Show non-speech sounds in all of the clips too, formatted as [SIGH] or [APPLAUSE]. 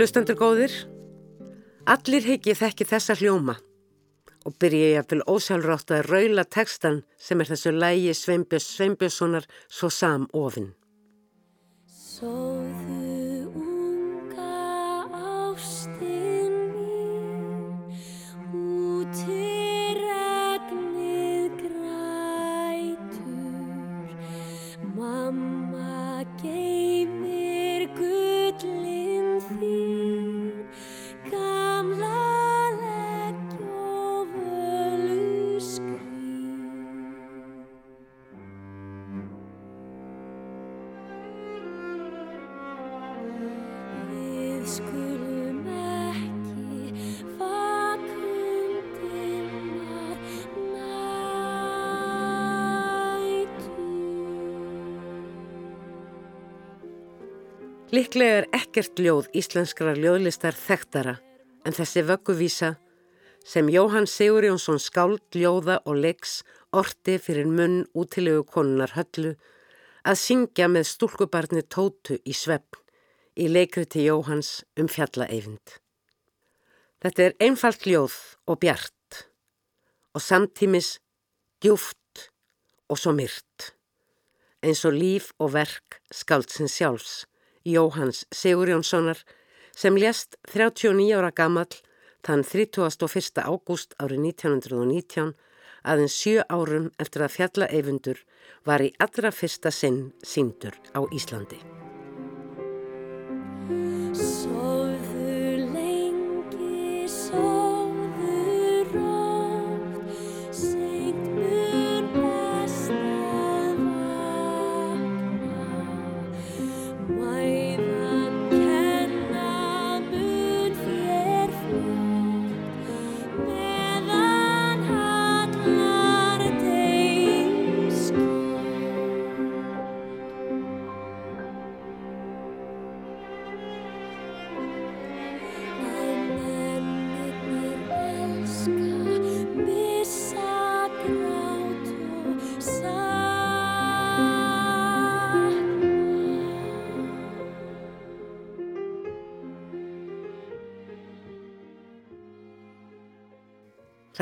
Hlustendur góðir, allir higgi þekki þessa hljóma og byrja ég að fylg ósjálfrátt að raula textan sem er þessu lægi Sveinbjörns Sveinbjörnssonar svo samofinn. Liklega er ekkert ljóð íslenskra ljóðlistar þekktara en þessi vögguvísa sem Jóhann Sigur Jónsson skáld, ljóða og leiks orti fyrir munn útilegu konunar höllu að syngja með stúlkubarni Tótu í svefn í leikriti Jóhanns um fjallaeyfind. Þetta er einfalt ljóð og bjart og samtímis djúft og svo myrt eins og líf og verk skáldsins sjálfs Jóhanns Sigurjónssonar sem lést 39 ára gammal þann 31. ágúst árið 1919 aðeins sjö árum eftir að fjalla eifundur var í allra fyrsta sinn síndur á Íslandi.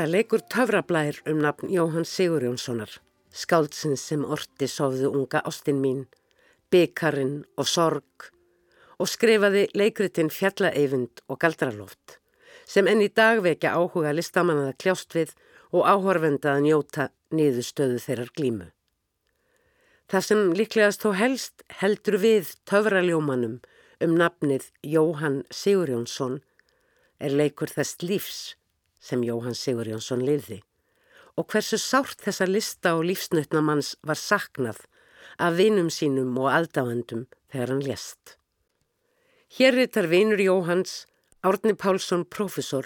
Það leikur töfrablær um nafn Jóhann Sigurjónssonar, skáldsins sem orti sofðu unga ástinn mín, byggarinn og sorg og skrifaði leikritin Fjallaeyfund og Galdraloft sem enn í dag vekja áhuga listamannaða kljást við og áhorfenda að njóta niðurstöðu þeirrar glímu. Það sem líklegast þó helst heldur við töfraljómanum um nafnið Jóhann Sigurjónsson er leikur þess lífs sem Jóhann Sigur Jónsson liði og hversu sárt þessa lista og lífsnötnamanns var saknað af vinum sínum og aldáendum þegar hann lést. Hér rittar vinur Jóhanns Árni Pálsson profesor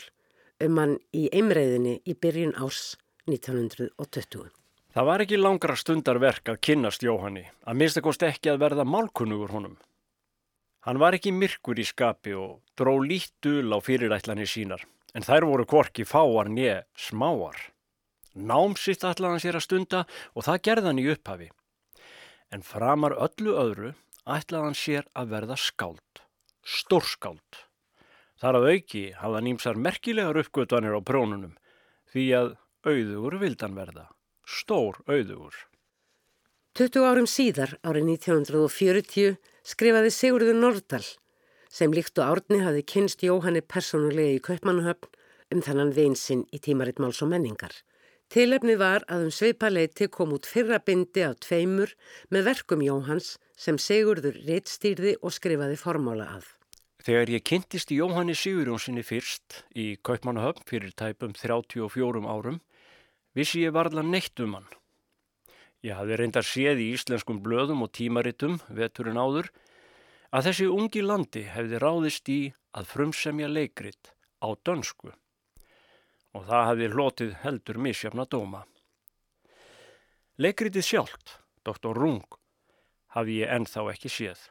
um hann í einræðinni í byrjun árs 1920. Það var ekki langra stundar verk að kynnast Jóhanni, að minnstakost ekki að verða málkunnugur honum. Hann var ekki myrkur í skapi og dró lít dul á fyrirætlanir sínar en þær voru korki fáar nýja smáar. Námsitt ætlaði hann sér að stunda og það gerði hann í upphafi. En framar öllu öðru ætlaði hann sér að verða skáld, stórskáld. Þar að auki hafði hann ímsar merkilegar uppgötanir á prónunum því að auðugur vildan verða, stór auðugur. 20 árum síðar, árið 1940, skrifaði Sigurður Nordal sem líkt og árni hafi kynst Jóhanni personulega í Kaupmannahöfn um þannan vinsinn í tímaritt máls og menningar. Tilefni var að um sveipaleiti kom út fyrra bindi af tveimur með verkum Jóhanns sem Sigurður réttstýrði og skrifaði formála að. Þegar ég kynntist Jóhanni Sigurjónssoni fyrst í Kaupmannahöfn fyrir tæpum 34 árum vissi ég varðla neitt um hann. Ég hafði reyndar séð í íslenskum blöðum og tímarittum veturinn áður að þessi ungi landi hefði ráðist í að frumsemja leikrit á dönsku og það hefði hlotið heldur misjafna dóma. Leikritið sjálft, Dr. Rung, hafi ég ennþá ekki séð.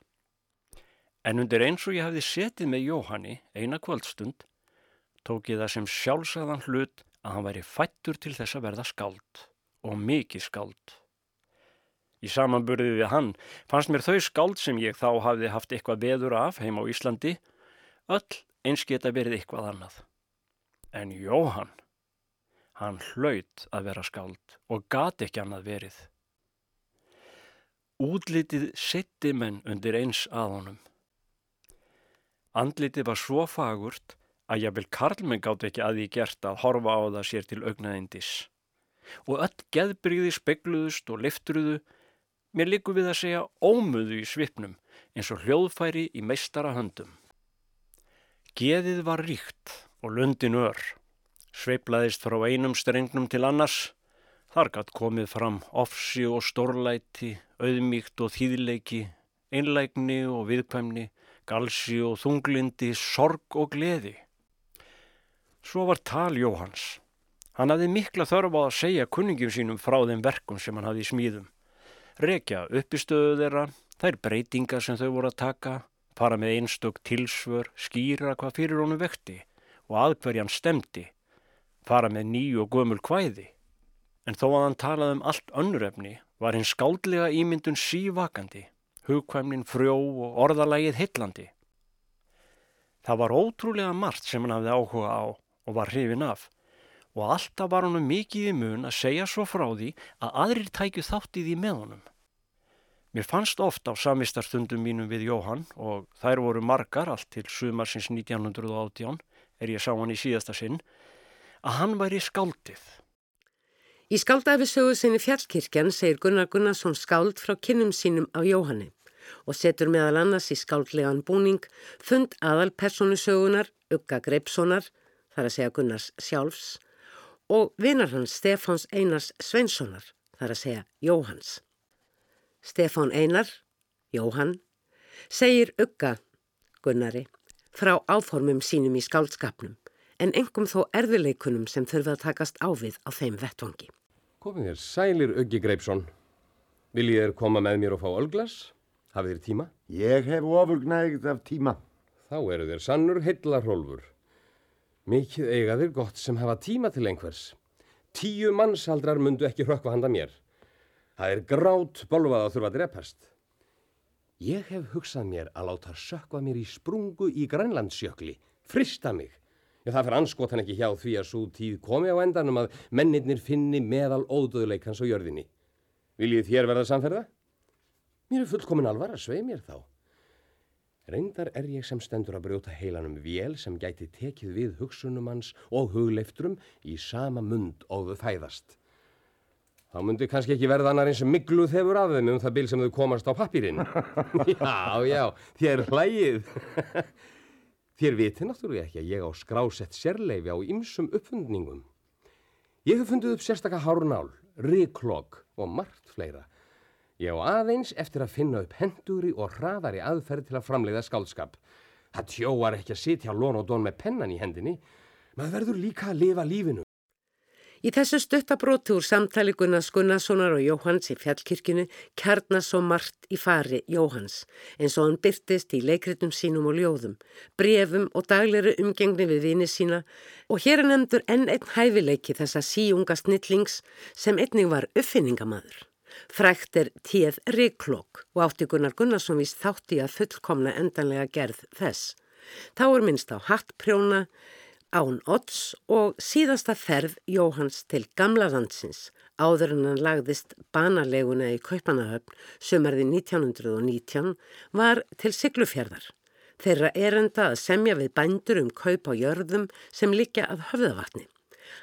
En undir eins og ég hefði setið með Jóhanni eina kvöldstund tók ég það sem sjálfsagðan hlut að hann væri fættur til þess að verða skald og mikið skald. Í samanburðið við hann fannst mér þau skald sem ég þá hafði haft eitthvað veður af heim á Íslandi Öll eins geta verið eitthvað annað. En Jóhann, hann hlaut að vera skáld og gati ekki annað verið. Útlitið sitti menn undir eins að honum. Andlitið var svo fagurt að jáfnvel Karlmenn gátt ekki að því gert að horfa á það sér til augnaðindis. Og öll geðbríði spekluðust og liftruðu, mér likur við að segja ómuðu í svipnum eins og hljóðfæri í meistara höndum. Geðið var ríkt og lundin ör, sveiplaðist frá einum strengnum til annars, þar gatt komið fram ofsi og stórlæti, auðmíkt og þýðleiki, einlægni og viðkvæmni, galsi og þunglindi, sorg og gleði. Svo var tal Jóhans. Hann hafði mikla þörf á að segja kunningjum sínum frá þeim verkum sem hann hafði í smíðum. Rekja uppistöðu þeirra, þær breytingar sem þau voru að taka, fara með einstök tilsvör, skýra hvað fyrir honum vekti og aðhverjan stemdi, fara með nýju og gömul kvæði. En þó að hann talaði um allt önnurefni var hinn skáldlega ímyndun sívakandi, hugkvæmnin frjó og orðalagið hillandi. Það var ótrúlega margt sem hann hafði áhuga á og var hrifin af og alltaf var honum mikið í mun að segja svo frá því að aðrir tækju þáttið í með honum. Mér fannst ofta á samistarstundum mínum við Jóhann og þær voru margar allt til sumarsins 1918 er ég sá hann í síðasta sinn að hann væri skáldið. Í skáldæfisögu sinni fjallkirkjan segir Gunnar Gunnarsson skáld frá kynnum sínum á Jóhanni og setur meðal annars í skáldlegan búning fund aðal personusögunar Ugga Greipssonar, þar að segja Gunnars sjálfs, og vinar hans Stefáns Einars Sveinssonar, þar að segja Jóhans. Stefán Einar, Jóhann, segir Ugga, Gunnari, frá áformum sínum í skáldskapnum, en engum þó erðileikunum sem þurfa að takast ávið á þeim vettvangi. Komið þér sælir Uggi Greipsson. Viljið þér koma með mér og fá ölglas? Hafið þér tíma? Ég hef ofurgnægt af tíma. Þá eru þér sannur heillarhólfur. Mikið eiga þér gott sem hafa tíma til einhvers. Tíu mannsaldrar mundu ekki hrökkva handa mér. Það er grátt bolvað að þurfa að drepast. Ég hef hugsað mér að láta sökva mér í sprungu í Grænlandsjökli, frista mig. Já, það fyrir anskotan ekki hjá því að svo tíð komi á endanum að mennirnir finni meðal ódöðuleikans á jörðinni. Viljið þér verða samferða? Mér er fullkomin alvar að svei mér þá. Reyndar er ég sem stendur að brjóta heilanum vél sem gæti tekið við hugsunum hans og hugleiftrum í sama mund og þau fæðast. Þá myndi kannski ekki verða annar eins mikluð hefur af þeim um það bil sem þau komast á pappirinn. [LAUGHS] já, já, þér hlægið. [LAUGHS] þér viti náttúrulega ekki að ég á skrásett sérleifi á ymsum uppfundningum. Ég hef fundið upp sérstakka hárnál, riklokk og margt fleira. Ég á aðeins eftir að finna upp henduri og hraðari aðferð til að framleiða skálskap. Það tjóar ekki að sitja lón og dón með pennan í hendinni. Maður verður líka að lifa lífinu. Í þessu stuttabróti úr samtali Gunnars Gunnarssonar og Jóhanns í fjallkirkinu kjarnas svo margt í fari Jóhanns eins og hann byrtist í leikritum sínum og ljóðum, brefum og dagleiri umgengni við vini sína og hér er nefndur enn einn hæfileiki þessa síunga snillings sem einnig var uppfinningamadur. Frækt er tíð Riklokk og átti Gunnar Gunnarsson vist þátti að fullkomna endanlega gerð þess. Þá er minnst á hattprjóna, Án Otts og síðasta ferð Jóhans til gamla landsins áður en hann lagðist banaleguna í Kaupanahöfn sömarði 1919 var til Siglufjörðar. Þeirra erenda að semja við bændur um kaup á jörðum sem líka að höfðavatni.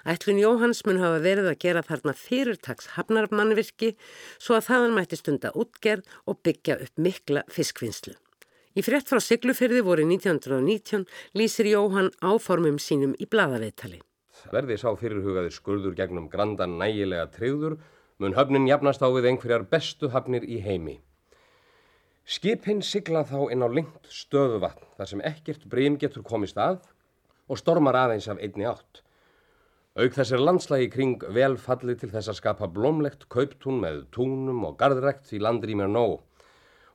Ætlun Jóhans mun hafa verið að gera þarna fyrirtags hafnarmannvirki svo að þaðan mætti stunda útgerð og byggja upp mikla fiskvinnslu. Í frétt frá Siglufyrði voru 1919 lýsir Jóhann áformum sínum í bladaveitali. Verði sá fyrirhugaði skurður gegnum grandan nægilega treyður mun höfnin jafnast á við einhverjar bestu höfnir í heimi. Skipinn sigla þá inn á lengt stöðuvatn þar sem ekkert breym getur komist að og stormar aðeins af einni átt. Auk þessir landslægi kring vel falli til þess að skapa blómlegt kauptún með túnum og gardrekt í landrýmir nóg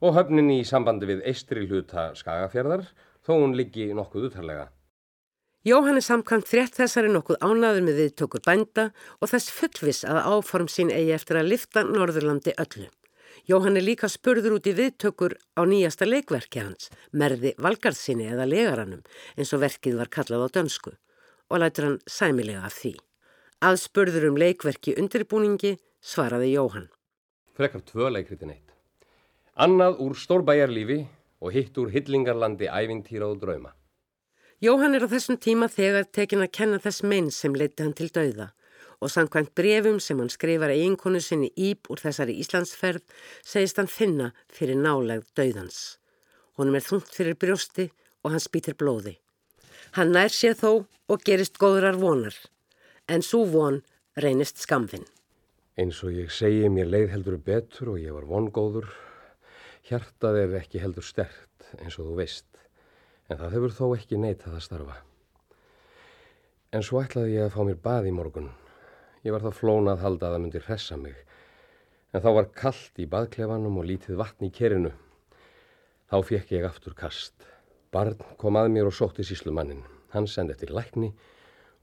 og höfnin í sambandi við eistri hluta skagafjörðar þó hún liggi nokkuð úttarlega. Jóhann er samkvæmt frétt þessari nokkuð ánaður með viðtökur bænda og þess fullvis að áform sín eigi eftir að lifta Norðurlandi öllu. Jóhann er líka spurður út í viðtökur á nýjasta leikverki hans, Merði Valgarðsinni eða Legarannum, eins og verkið var kallað á dönsku, og lætur hann sæmilega af því. Aðspurður um leikverki undirbúningi svaraði Jóhann. Frekar tvö leikritin eitt. Annað úr stórbæjarlífi og hitt úr hillingarlandi ævintýra og drauma. Jóhann er á þessum tíma þegar tekin að kenna þess menn sem leiti hann til dauða og samkvæmt brefum sem hann skrifar eiginkonu sinni Íb úr þessari Íslandsferð segist hann finna fyrir nálegð dauðans. Honum er þungt fyrir brjósti og hann spýtir blóði. Hann nær sér þó og gerist góðrar vonar, en svo von reynist skamfinn. Eins og ég segi mér leið heldur betur og ég var vongóður. Hjartað er ekki heldur stert eins og þú veist, en það hefur þó ekki neitað að starfa. En svo ætlaði ég að fá mér bað í morgun Ég var það flónað halda að það myndi hressa mig. En þá var kallt í baðklefanum og lítið vatn í kerinu. Þá fekk ég aftur kast. Barn kom að mér og sótti síslumannin. Hann sendi eftir lækni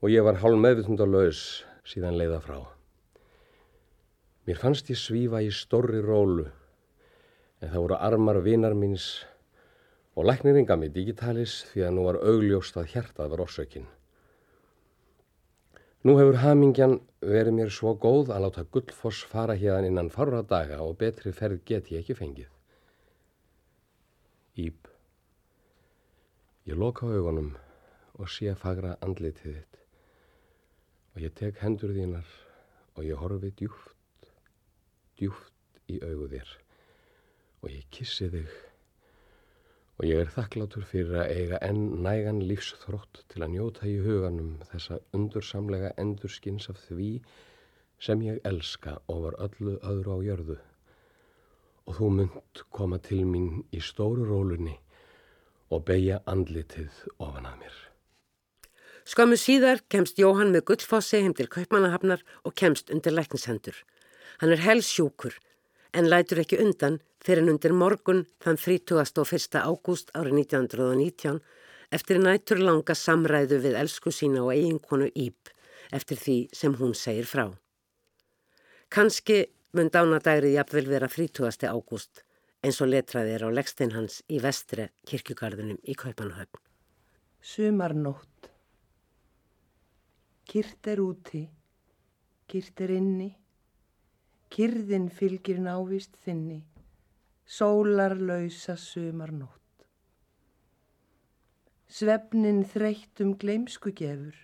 og ég var hálf meðvitund á laus síðan leiða frá. Mér fannst ég svífa í stórri rólu en það voru armar vinar míns og læknirinn gaf mér digitalis því að nú var augljóst að hjertað var orsökinn. Nú hefur hamingjan verið mér svo góð að láta gullfoss fara hérna innan farra daga og betri ferð get ég ekki fengið. Íb. Ég loka augunum og sé fagra andlitið þitt. Og ég tek hendur þínar og ég horfi djúft, djúft í augu þér. Og ég kissi þig. Og ég er þakklátur fyrir að eiga enn nægan lífsþrótt til að njóta í huganum þessa undursamlega endurskins af því sem ég elska ofar öllu öðru á jörðu. Og þú mynd koma til mín í stóru rólunni og beigja andlitið ofan að mér. Skömmu síðar kemst Jóhann með gullfossi heim til Kaupmannahafnar og kemst undir læknishendur. Hann er helsjúkur en lætur ekki undan fyrir undir morgun þann 31. ágúst árið 1919 eftir nætur langa samræðu við elsku sína og eiginkonu Íb eftir því sem hún segir frá. Kanski mun dánadægrið jafnvel vera 30. ágúst eins og letraði er á leggstein hans í vestre kirkjugarðunum í Kaupanahöfn. Sumarnótt Kyrt er úti, kyrt er inni Kyrðin fylgir návist þinni, sólarlausa sumarnótt. Svefnin þreyttum gleimsku gefur,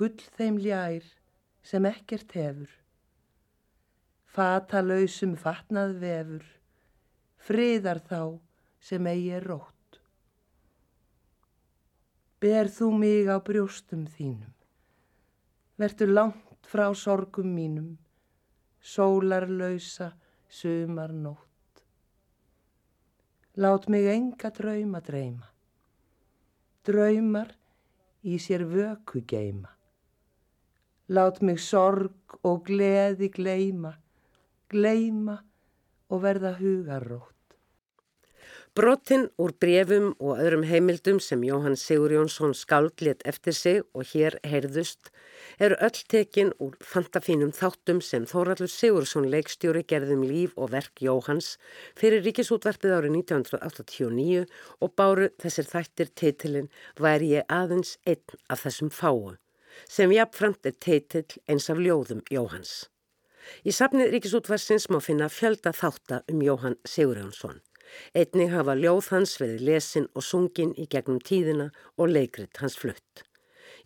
gull þeim ljær sem ekkert hefur. Fatalausum fatnað vefur, friðar þá sem eigi er rótt. Ber þú mig á brjóstum þínum, verður langt frá sorgum mínum, sólarlausa sumarnótt. Lát mig enga drauma dreyma, draumar í sér vöku geima. Lát mig sorg og gleði gleima, gleima og verða hugarótt. Brotinn úr brefum og öðrum heimildum sem Jóhann Sigur Jónsson skáld let eftir sig og hér heyrðust eru öll tekin úr fantafínum þáttum sem Þóraldur Sigursson leikstjóri gerðum líf og verk Jóhanns fyrir ríkisútverfið árið 1989 og báru þessir þættir teitilinn væri ég aðeins einn af þessum fáu sem jafnframt er teitill eins af ljóðum Jóhanns. Í safnið ríkisútversins má finna fjölda þátta um Jóhann Sigur Jónsson. Einnig hafa ljóð hans verið lesin og sungin í gegnum tíðina og leikrit hans flutt.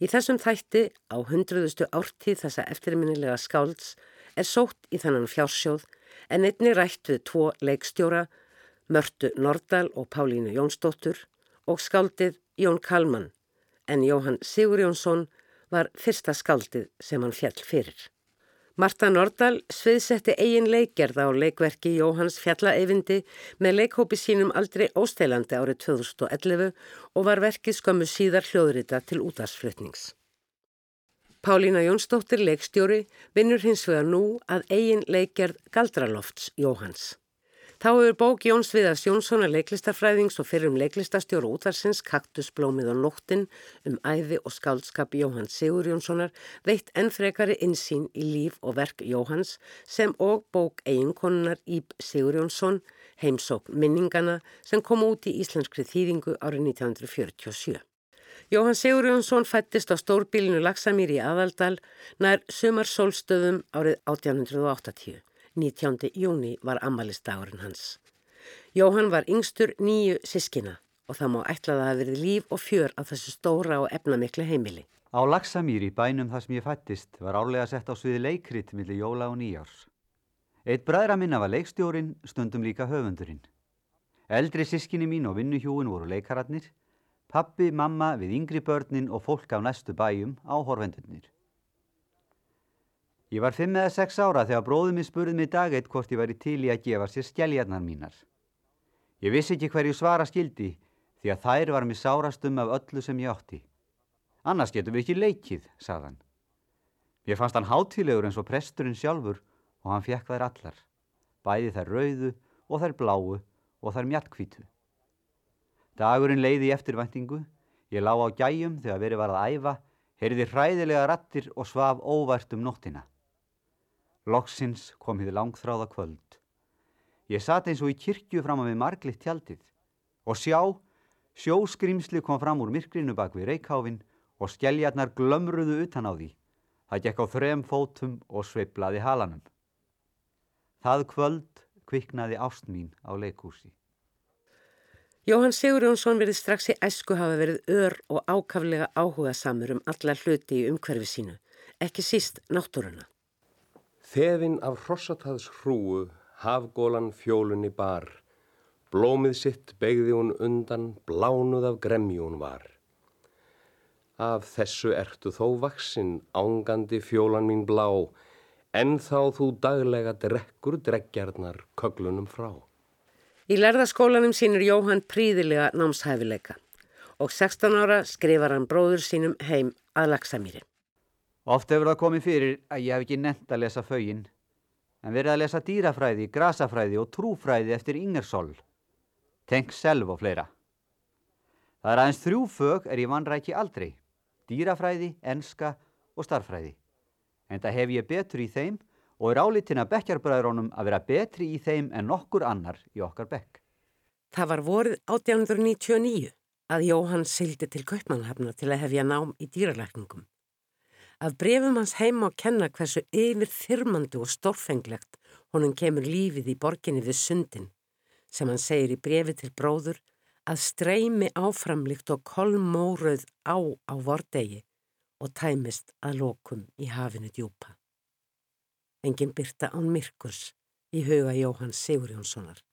Í þessum þætti á hundruðustu ártíð þessa eftirminnilega skálds er sótt í þannan fjársjóð en einnig rætt við tvo leikstjóra, Mörtu Nordal og Pálínu Jónsdóttur og skáldið Jón Kalman en Jóhann Sigur Jónsson var fyrsta skáldið sem hann fjall fyrir. Marta Nordal sviðsetti eigin leikgerð á leikverki Jóhanns Fjallaeyvindi með leikhópi sínum aldrei ósteilandi árið 2011 og var verkið skömmu síðar hljóðrita til útvarsflutnings. Pálína Jónsdóttir leikstjóri vinnur hins vegar nú að eigin leikgerð Galdralofts Jóhanns. Þá hefur bók Jóns Viðars Jónssonar leiklistafræðings og fyrrum leiklistastjóru útvarsins Kaktusblómið og nóttin um æfi og skáldskap Jóhanns Sigur Jónssonar veitt ennfrekari insýn í líf og verk Jóhanns sem og bók eiginkonunar Íb Sigur Jónsson heimsókn minningana sem kom út í íslenskri þýðingu árið 1947. Jóhann Sigur Jónsson fættist á stórbílinu Laksamýr í Aðaldal nær sumarsólstöðum árið 1880. 19. júni var amalistagurinn hans. Jóhann var yngstur nýju sískina og það má ætlaða að verið líf og fjör á þessu stóra og efnamiklu heimili. Á Laksamýri, bænum þar sem ég fættist, var álega sett á sviði leikrit millir jóla og nýjárs. Eitt bræðra minna var leikstjórin, stundum líka höfundurinn. Eldri sískinni mín og vinnuhjúin voru leikararnir, pappi, mamma við yngri börnin og fólk á næstu bæjum á horfendurnir. Ég var fimm eða sex ára þegar bróðum minn spurði mig dag eitt hvort ég væri til í að gefa sér skelljarnar mínar. Ég vissi ekki hverju svara skildi því að þær var mér sárastum af öllu sem ég átti. Annars getum við ekki leikið, sagðan. Ég fannst hann hátilegur eins og presturinn sjálfur og hann fekk þær allar. Bæði þær rauðu og þær bláu og þær mjattkvítu. Dagurinn leiði í eftirvæntingu. Ég lá á gæjum þegar verið var að æfa, heyrði hræðilega rattir og svaf óvært um nóttina. Loksins kom hið langþráða kvöld. Ég satt eins og í kirkju fram að við marglitt tjaldið og sjá, sjóskrimsli kom fram úr myrkrinu bak við reikháfin og skelljarnar glömruðu utan á því. Það gekk á þrem fótum og sveiplaði halanum. Það kvöld kviknaði ást mín á leikúsi. Jóhann Sigur Jónsson verið strax í æsku hafa verið ör og ákaflega áhuga samur um alla hluti í umhverfi sínu, ekki síst náttúruna. Þefinn af hrossataðs hrúu, hafgólan fjólunni bar. Blómið sitt begði hún undan, blánuð af gremjún var. Af þessu ertu þó vaksinn, ángandi fjólan mín blá, en þá þú daglega drekkur dreggjarnar köglunum frá. Í lærðaskólanum sínur Jóhann príðilega námshæfileika og 16 ára skrifar hann bróður sínum heim að Laksamýri. Oft hefur það komið fyrir að ég hef ekki nefnt að lesa fögin, en verið að lesa dýrafræði, grasafræði og trúfræði eftir Ingersoll, tenk selv og fleira. Það er aðeins þrjú fög er ég vanræki aldrei, dýrafræði, enska og starfræði. En það hef ég betur í þeim og er álitin að bekkjarbræðrónum að vera betri í þeim en nokkur annar í okkar bekk. Það var vorið 1899 að Jóhann sildi til Kaupmannhafna til að hefja nám í dýralækningum. Af brefum hans heima á kenna hversu yfir þyrmandu og stórfenglegt honum kemur lífið í borginni við sundin sem hann segir í brefi til bróður að streymi áframlikt og kolmórauð á á vordegi og tæmist að lokum í hafinu djúpa. Engin byrta án myrkurs í huga Jóhann Sigur Jónssonar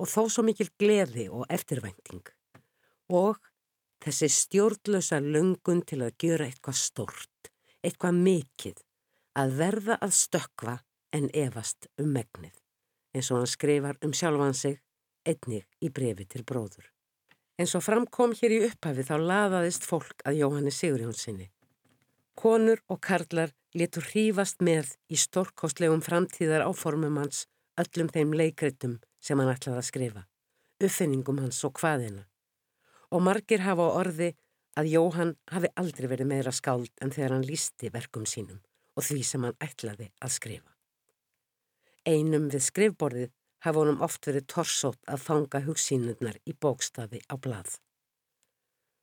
og þó svo mikil gleði og eftirvænting og þessi stjórnlösa lungun til að gera eitthvað stort eitthvað mikið að verða að stökva en efast um megnið, eins og hann skrifar um sjálfan sig einnig í brefi til bróður. En svo framkom hér í upphafi þá laðaðist fólk að Jóhanni Sigurjónssoni. Konur og karlar letur hrífast með í stórkostlegum framtíðar áformum hans öllum þeim leikritum sem hann ætlaði að skrifa, uppfinningum hans og hvaðina. Og margir hafa á orði að Jóhann hafi aldrei verið meira skáld en þegar hann lísti verkum sínum og því sem hann ætlaði að skrifa. Einum við skrifborðið hafa honum oft verið torsótt að fanga hugsínurnar í bókstafi á blað.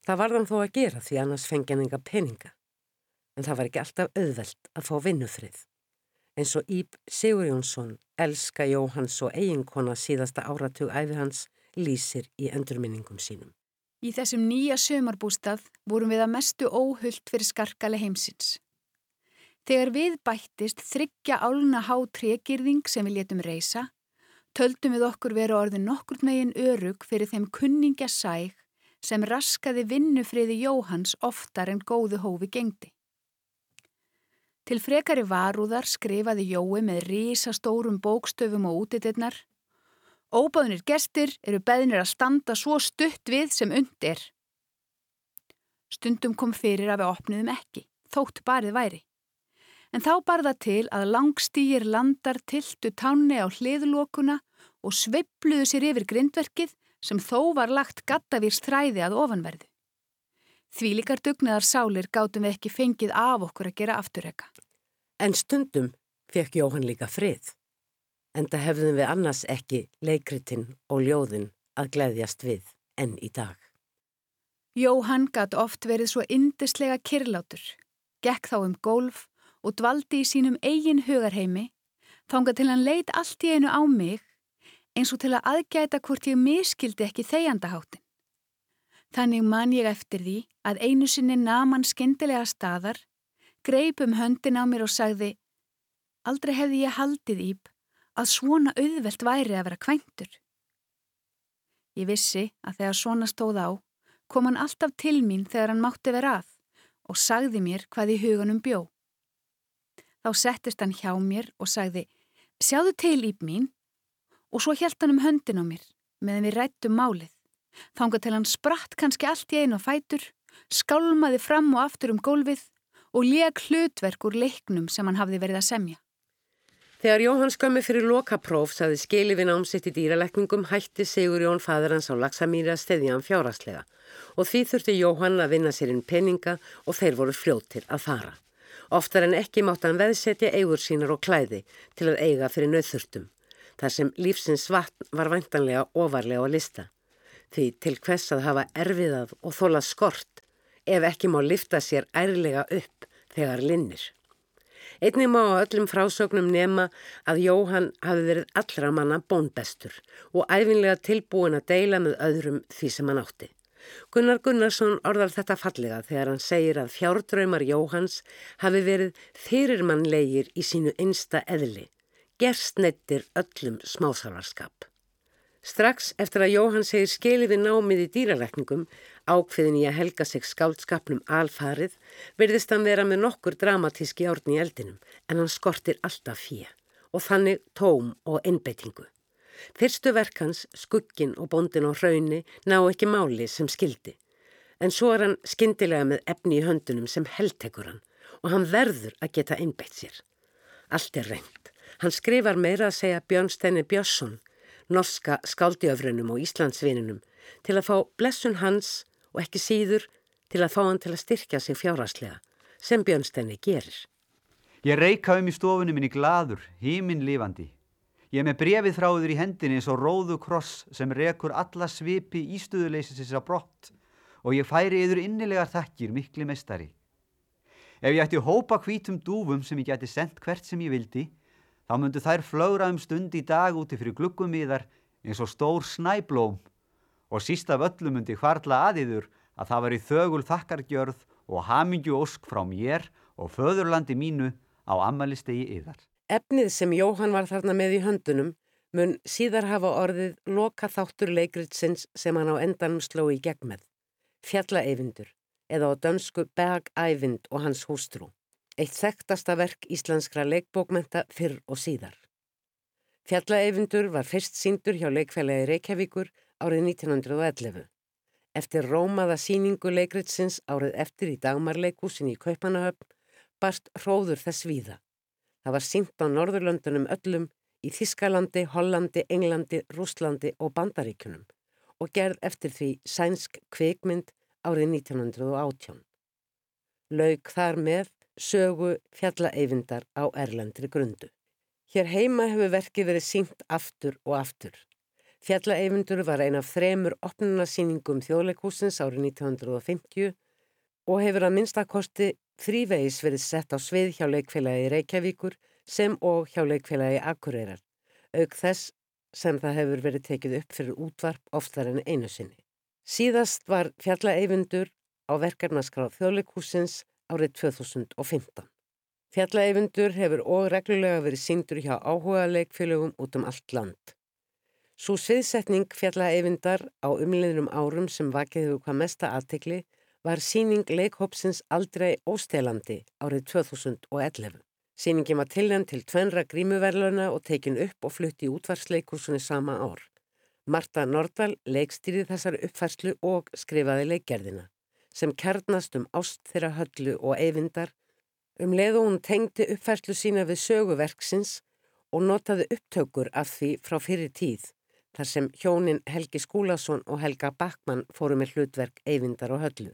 Það var hann þó að gera því annars fengi hann enga peninga, en það var ekki alltaf auðvelt að fá vinnufrið. En svo Íb Sigur Jónsson, elska Jóhanns og eiginkona síðasta áratug æfi hans, lýsir í endurminningum sínum. Í þessum nýja sömarbústað vorum við að mestu óhullt fyrir skarkali heimsins. Þegar við bættist þryggja áluna há trekirðing sem við letum reysa, töldum við okkur vera orðin nokkur megin örug fyrir þeim kunningja sæg sem raskaði vinnufriði Jóhans oftar en góðu hófi gengdi. Til frekari varúðar skrifaði Jói með rísastórum bókstöfum og útitinnar Óbáðunir gestir eru beðnir að standa svo stutt við sem undir. Stundum kom fyrir að við opniðum ekki, þótt barið væri. En þá barða til að langstýjir landar tiltu tánni á hliðlokuna og sveibluðu sér yfir grindverkið sem þó var lagt gattavýrs þræði að ofanverðu. Því líkar dugnaðar sálir gátum við ekki fengið af okkur að gera afturreka. En stundum fekk Jóhann líka frið. Enda hefðum við annars ekki leikritinn og ljóðin að gleðjast við enn í dag. Jóhann gatt oft verið svo indislega kirlátur, gekk þá um gólf og dvaldi í sínum eigin hugarheimi, þánga til hann leit allt í einu á mig eins og til að aðgæta hvort ég miskildi ekki þegjandaháttin. Þannig man ég eftir því að einu sinni naman skindilega staðar, greip um höndin á mér og sagði Aldrei hefði ég haldið íb að svona auðvelt væri að vera kvæntur. Ég vissi að þegar svona stóð á, kom hann alltaf til mín þegar hann mátti vera að og sagði mér hvað í huganum bjó. Þá settist hann hjá mér og sagði Sjáðu til íb mín og svo hjælt hann um höndin á mér meðan við rættum málið. Þánga til hann spratt kannski allt í einu fætur, skálmaði fram og aftur um gólfið og leg hlutverk úr leiknum sem hann hafði verið að semja. Þegar Jóhann skömmi fyrir lokapróf saði skili við námsitt í dýraleikningum hætti Sigur Jón fadur hans á Laksamýri að stedja hann fjáraslega og því þurfti Jóhann að vinna sér inn peninga og þeir voru fljóttir að fara. Oftar en ekki mátt hann veðsetja eigur sínar og klæði til að eiga fyrir nöðþurftum, þar sem lífsins vatn var vantanlega ofarlega á lista því til hvers að hafa erfiðað og þólað skort ef ekki má lifta sér ærlega upp þegar linnir. Einnig má á öllum frásögnum nema að Jóhann hafi verið allra manna bónbestur og æfinlega tilbúin að deila með öðrum því sem hann átti. Gunnar Gunnarsson orðar þetta fallega þegar hann segir að fjárdraumar Jóhanns hafi verið fyrirmannlegir í sínu einsta eðli, gerst nettir öllum smáþálarskap. Strax eftir að Jóhann segir skeli við námið í dýralækningum, ákveðin í að helga sig skáldskapnum alfarið, verðist hann vera með nokkur dramatíski árni í eldinum, en hann skortir alltaf fíja og þannig tóm og innbeitingu. Fyrstu verkans, skuggin og bondin á hraunni ná ekki máli sem skildi, en svo er hann skindilega með efni í höndunum sem heldtekur hann og hann verður að geta innbeitt sér. Allt er reynd. Hann skrifar meira að segja Björnsteini Björnsson norska skáldjöfrunum og Íslandsvininum til að fá blessun hans og ekki síður til að fá hann til að styrkja sig fjárhastlega, sem Björnstenni gerir. Ég reyka um í stofunum minni gladur, híminn lifandi. Ég er með brefið þráður í hendinni eins og róðu kross sem rekur alla svipi ístuðuleysisins á brott og ég færi yfir innilegar þakkir mikli mestari. Ef ég ætti hópa hvítum dúfum sem ég geti sendt hvert sem ég vildi, þá myndu þær flögra um stund í dag úti fyrir þar eins og stór snæblóm og síst af öllu myndi hvarla aðiður að það var í þögul þakkargjörð og hamingju ósk frá mér og föðurlandi mínu á amalistegi yðar. Efnið sem Jóhann var þarna með í höndunum mun síðar hafa orðið loka þáttur leikritsins sem hann á endanum sló í gegn með. Fjallaeyvindur eða á dönsku Bergævind og hans hústrú eitt þekktasta verk íslenskra leikbókmenta fyrr og síðar. Fjallaeyfundur var fyrst síndur hjá leikfélagi Reykjavíkur árið 1911. Eftir rómaða síningu leikritsins árið eftir í dagmarleikúsin í Kaupanahöfn barst hróður þess víða. Það var sínt á Norðurlöndunum öllum í Þískalandi, Hollandi, Englandi, Rúslandi og Bandaríkunum og gerð eftir því sænsk kveikmynd árið 1918. Laug þar með sögu fjallaeyvindar á erlendri grundu. Hér heima hefur verkið verið sínt aftur og aftur. Fjallaeyvindur var ein af þremur opnunarsýningum þjóðleikúsins árið 1950 og hefur að minnstakosti þrývegis verið sett á svið hjá leikfélagi Reykjavíkur sem og hjá leikfélagi Akureyrar, auk þess sem það hefur verið tekið upp fyrir útvarp oftar en einu sinni. Síðast var fjallaeyvindur á verkarnaskrá þjóðleikúsins árið 2015. Fjallaeyfundur hefur og reglulega verið síndur hjá áhuga leikfélögum út um allt land. Svo sviðsetning fjallaeyfundar á umliðnum árum sem vakið hefur hvað mesta aðtekli var síning leikhópsins aldrei óstelandi árið 2011. Sýningin var tilhend til tvenra grímuverluna og tekin upp og flutti í útvarsleikursunni sama ár. Marta Nordal leikstýrið þessar uppfærslu og skrifaði leikgerðina sem kernast um ást þeirra höllu og eyvindar, um leið og hún tengdi uppfærslu sína við söguverksins og notaði upptökur af því frá fyrir tíð þar sem hjónin Helgi Skúlason og Helga Backmann fóru með hlutverk Eyvindar og Höllu.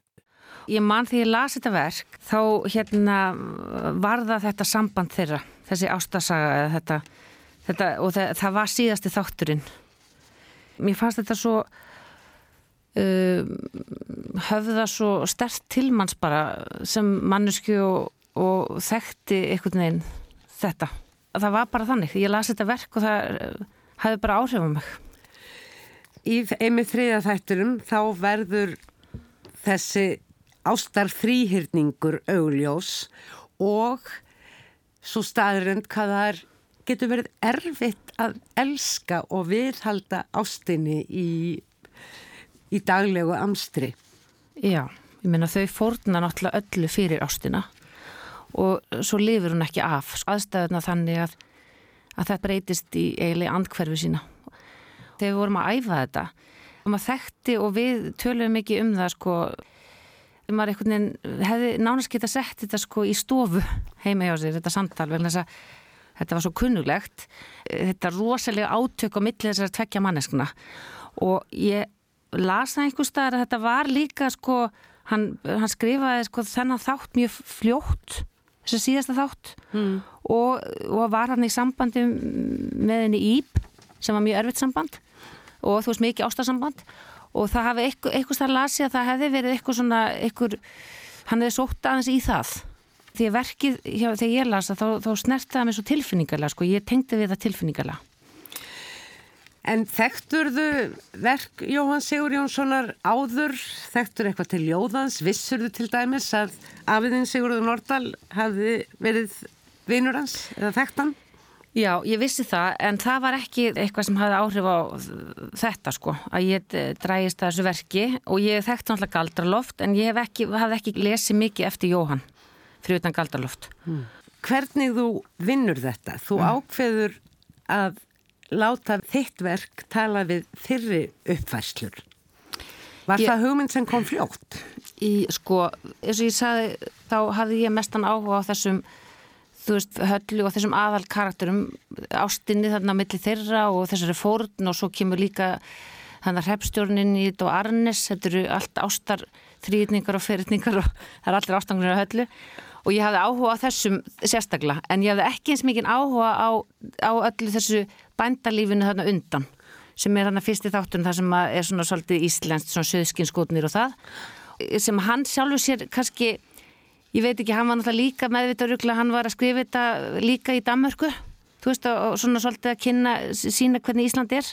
Ég man því ég las þetta verk þá hérna varða þetta samband þeirra, þessi ástasaga þetta, þetta og það, það var síðasti þátturinn. Mér fannst þetta svo uh, höfða svo stert tilmanns bara sem mannesku og, og þekkti einhvern veginn þetta. Það var bara þannig, ég las þetta verk og það hefði bara áhrif á mig. Í einmið þriða þætturum þá verður þessi ástar fríhyrningur augljós og svo staðurinn hvað það er, getur verið erfitt að elska og viðhalda ástinni í, í daglegu amstri. Já, ég meina þau fórna náttúrulega öllu fyrir ástina og svo lifur hún ekki af aðstæðuna þannig að, að það breytist í eiginlega andkverfi sína. Þegar við vorum að æfa þetta. Og maður þekkti og við töluðum mikið um það sko. Maður einhvern veginn hefði nánast geta sett þetta sko í stofu heima hjá sér, þetta samtal vegna þess að þetta var svo kunnulegt þetta rosalega átök á millið þessar tvekja manneskuna og ég las það einhver staðar að þetta var líka sko hann, hann skrifaði sko þennan þátt mjög fljótt þessi síðasta þátt. Mm. og, og var hann í sambandi með henni Íb sem var mjög erfitt samband og þú veist mikið ástasamband og það hafi eitthvað, starf lasið að það hefði verið eitthvað svona eitthvað, hann hefði sótt aðeins í það. Því að verkið, já, þegar ég lasa þá, þá snerti það mér svo tilfinningarlega sko, ég tengdi við það tilfinningarlega En þekkturðu verk Jóhann Sigur Jónssonar áður, þekktur eitthvað til Jóðans, vissurðu til dæmis að afiðin Sigurður Nordal hafði verið vinur hans eða þekkt hann? Já, ég vissi það, en það var ekki eitthvað sem hafði áhrif á þetta sko, að ég drægist þessu verki og ég þekkti náttúrulega Galdraloft en ég hef ekki, hafði ekki lesið mikið eftir Jóhann fyrir utan Galdraloft. Hmm. Hvernig þú vinnur þetta? Þú hmm. ákveður að láta þitt verk tala við fyrri uppfærslur. Var ég, það hugmynd sem kom fljótt? Í, sko, eins og ég sagði, þá hafði ég mestan áhuga á þessum þú veist, höllu og þessum aðal karakterum ástinni þarna á milli þeirra og þessari fórun og svo kemur líka þannig að hreppstjórnin í þetta og Arnes, þetta eru allt ástar þrýðningar og fyrirningar og [LAUGHS] það er allir ástangunir á höllu. Og ég hafði áhuga á þessum sérstaklega en ég hafði ekki eins mikið áhuga á, á öllu þessu bændalífinu þarna undan sem er þarna fyrst í þáttunum það sem er svona svolítið íslenskt, svona söðskinskotnir og það sem hann sjálfur sér kannski ég veit ekki, hann var náttúrulega líka meðvitaðrugla, hann var að skrifa þetta líka í Danmörku, þú veist, og svona svolítið að kynna, sína hvernig Ísland er.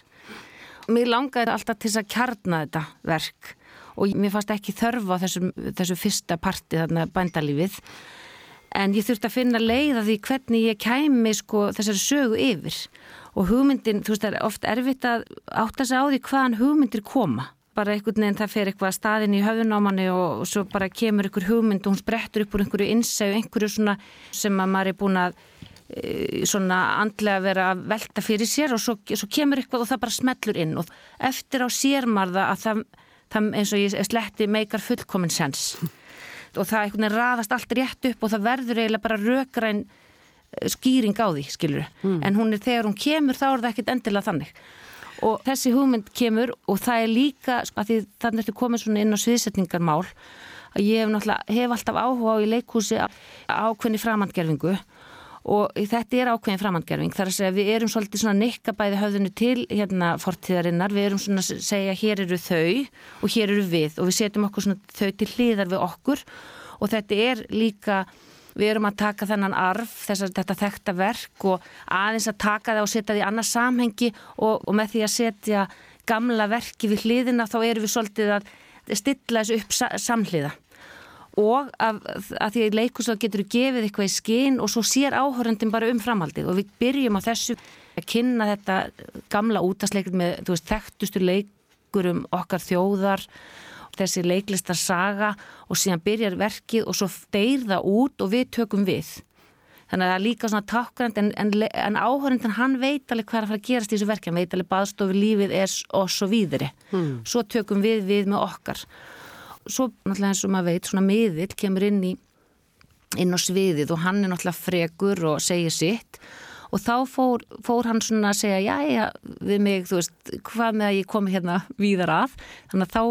Mér langaði alltaf til að kjarna þetta verk. Og mér fannst ekki þörfa þessu, þessu fyrsta parti þarna bændalífið, en ég þurfti að finna leið að því hvernig ég kæmi sko þessari sögu yfir. Og hugmyndin, þú veist, það er oft erfitt að átta sig á því hvaðan hugmyndir koma bara einhvern veginn það fer eitthvað staðin í höfunámanni og, og svo bara kemur einhver hugmynd og hún sprettur upp úr einhverju innsæu, einhverju svona sem að maður er búin að e, svona andlega vera að velta fyrir sér og svo, svo kemur eitthvað og það bara smellur inn og eftir á sérmarða að það, það eins og ég sletti meikar fullkominn sens [LAUGHS] og það einhvern veginn raðast allt rétt upp og það verður eiginlega bara rökræn e, skýring á því, skilur mm. en hún er þegar hún kemur þá er það ekkit endilega þannig og þessi hugmynd kemur og það er líka sko, að þannig ertu komið svona inn á sviðsetningarmál að ég hef náttúrulega hef alltaf áhuga á í leikhúsi ákveðni framhandgerfingu og þetta er ákveðin framhandgerfing þar að segja við erum svolítið svona nikkabæði höfðinu til hérna fortíðarinnar við erum svona að segja hér eru þau og hér eru við. Og við setjum okkur svona þau til hliðar við okkur. Og þetta er líka við erum að taka þennan arf, þess að þetta þekta verk og aðeins að taka það og setja það í annars samhengi og, og með því að setja gamla verki við hliðina þá erum við svolítið að stilla þessu upp sa samhliða. Og að, að því að leikuslega getur gefið eitthvað í skinn og svo sér áhöröndin bara um framhaldið og við byrjum á þessu að kynna þetta gamla útasleikir með veist, þekktustu leikurum okkar þjóðar þessi leiklistar saga og síðan byrjar verkið og svo deyr það út og við tökum við. Þannig að það er líka svona takkvæmt en, en, en áhörindin hann veit alveg hvað er að fara að gerast í þessu verkið, hann veit alveg baðstofi lífið er og svo víðri. Hmm. Svo tökum við við með okkar. Svo náttúrulega eins og maður veit, svona miðill kemur inn í inn á sviðið og hann er náttúrulega frekur og segir sitt og þá fór, fór hann svona að segja já, já, við mig, þú veist hvað með að ég komi hérna víðar að þannig að þá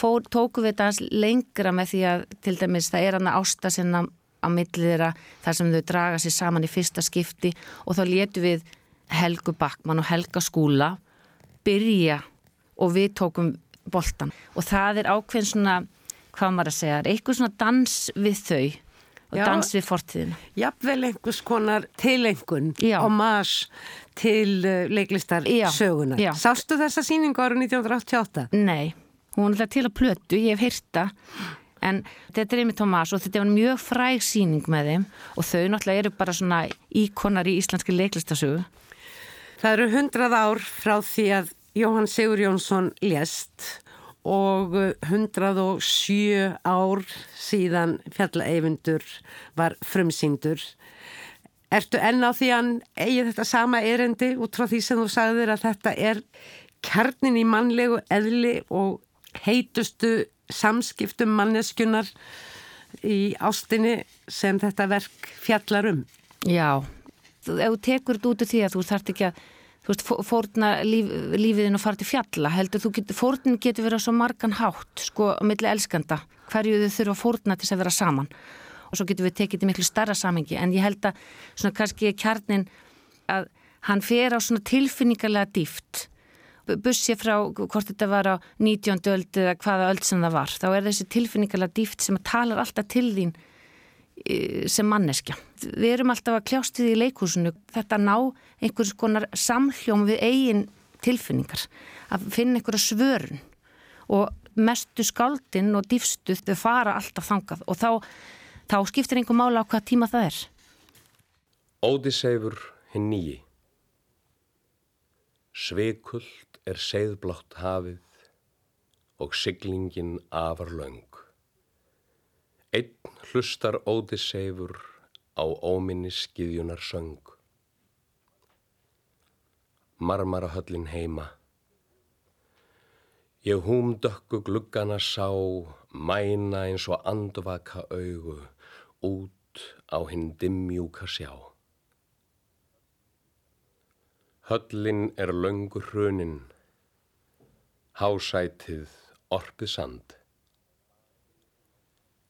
fór, tóku við þetta lengra með því að til dæmis það er hann að ásta sinna á millið þeirra þar sem þau draga sér saman í fyrsta skipti og þá letu við Helgu Backmann og Helga Skúla byrja og við tókum boltan og það er ákveðin svona, hvað maður að segja, eitthvað svona dans við þau og Já, dans við fortíðinu. Jafnvel einhvers konar tilengun og mas til uh, leiklistar Já. söguna. Já. Sástu þessa síningu ára 1988? Nei, hún er til að plötu, ég hef hýrta en þetta er einmitt Tomás og þetta var mjög fræg síning með þeim og þau náttúrulega eru bara svona íkonar í íslenski leiklistasögu. Það eru hundrað ár frá því að Jóhann Sigur Jónsson lést og 107 ár síðan fjallaeyfundur var frumsýndur. Ertu enn á því að eigi þetta sama erendi út frá því sem þú sagðir að þetta er kjarnin í mannlegu eðli og heitustu samskiptum manneskunar í ástinni sem þetta verk fjallar um? Já, ef þú tekur þetta út af því að þú þart ekki að þú veist, fórna líf, lífiðin og fara til fjalla, heldur þú, get, fórnin getur verið svo margan hátt, sko, á milli elskanda, hverju þau þurfa fórna til að vera saman. Og svo getur við tekið til miklu starra samengi, en ég held að svona kannski kjarnin að hann fer á svona tilfinningarlega dýft bussi frá hvort þetta var á 19. öld eða hvaða öld sem það var, þá er þessi tilfinningarlega dýft sem talar alltaf til þín sem manneskja. Við erum alltaf að kljást við í leikúsinu þetta ná einhvers konar samhljóm við eigin tilfinningar að finna einhverja svörun og mestu skáldinn og dýfstuð þau fara alltaf þangað og þá, þá skiptir einhver mála á hvað tíma það er. Ódiseifur hinn nýji Sveikult er segðblátt hafið og siglingin afar laung. Einn hlustar ódiseifur á óminni skiðjunar söng. Marmarahöllin heima. Ég húm dökku gluggana sá, mæna eins og andvaka augu, út á hinn dimmjúka sjá. Höllin er löngu hrunin, hásætið orpið sand.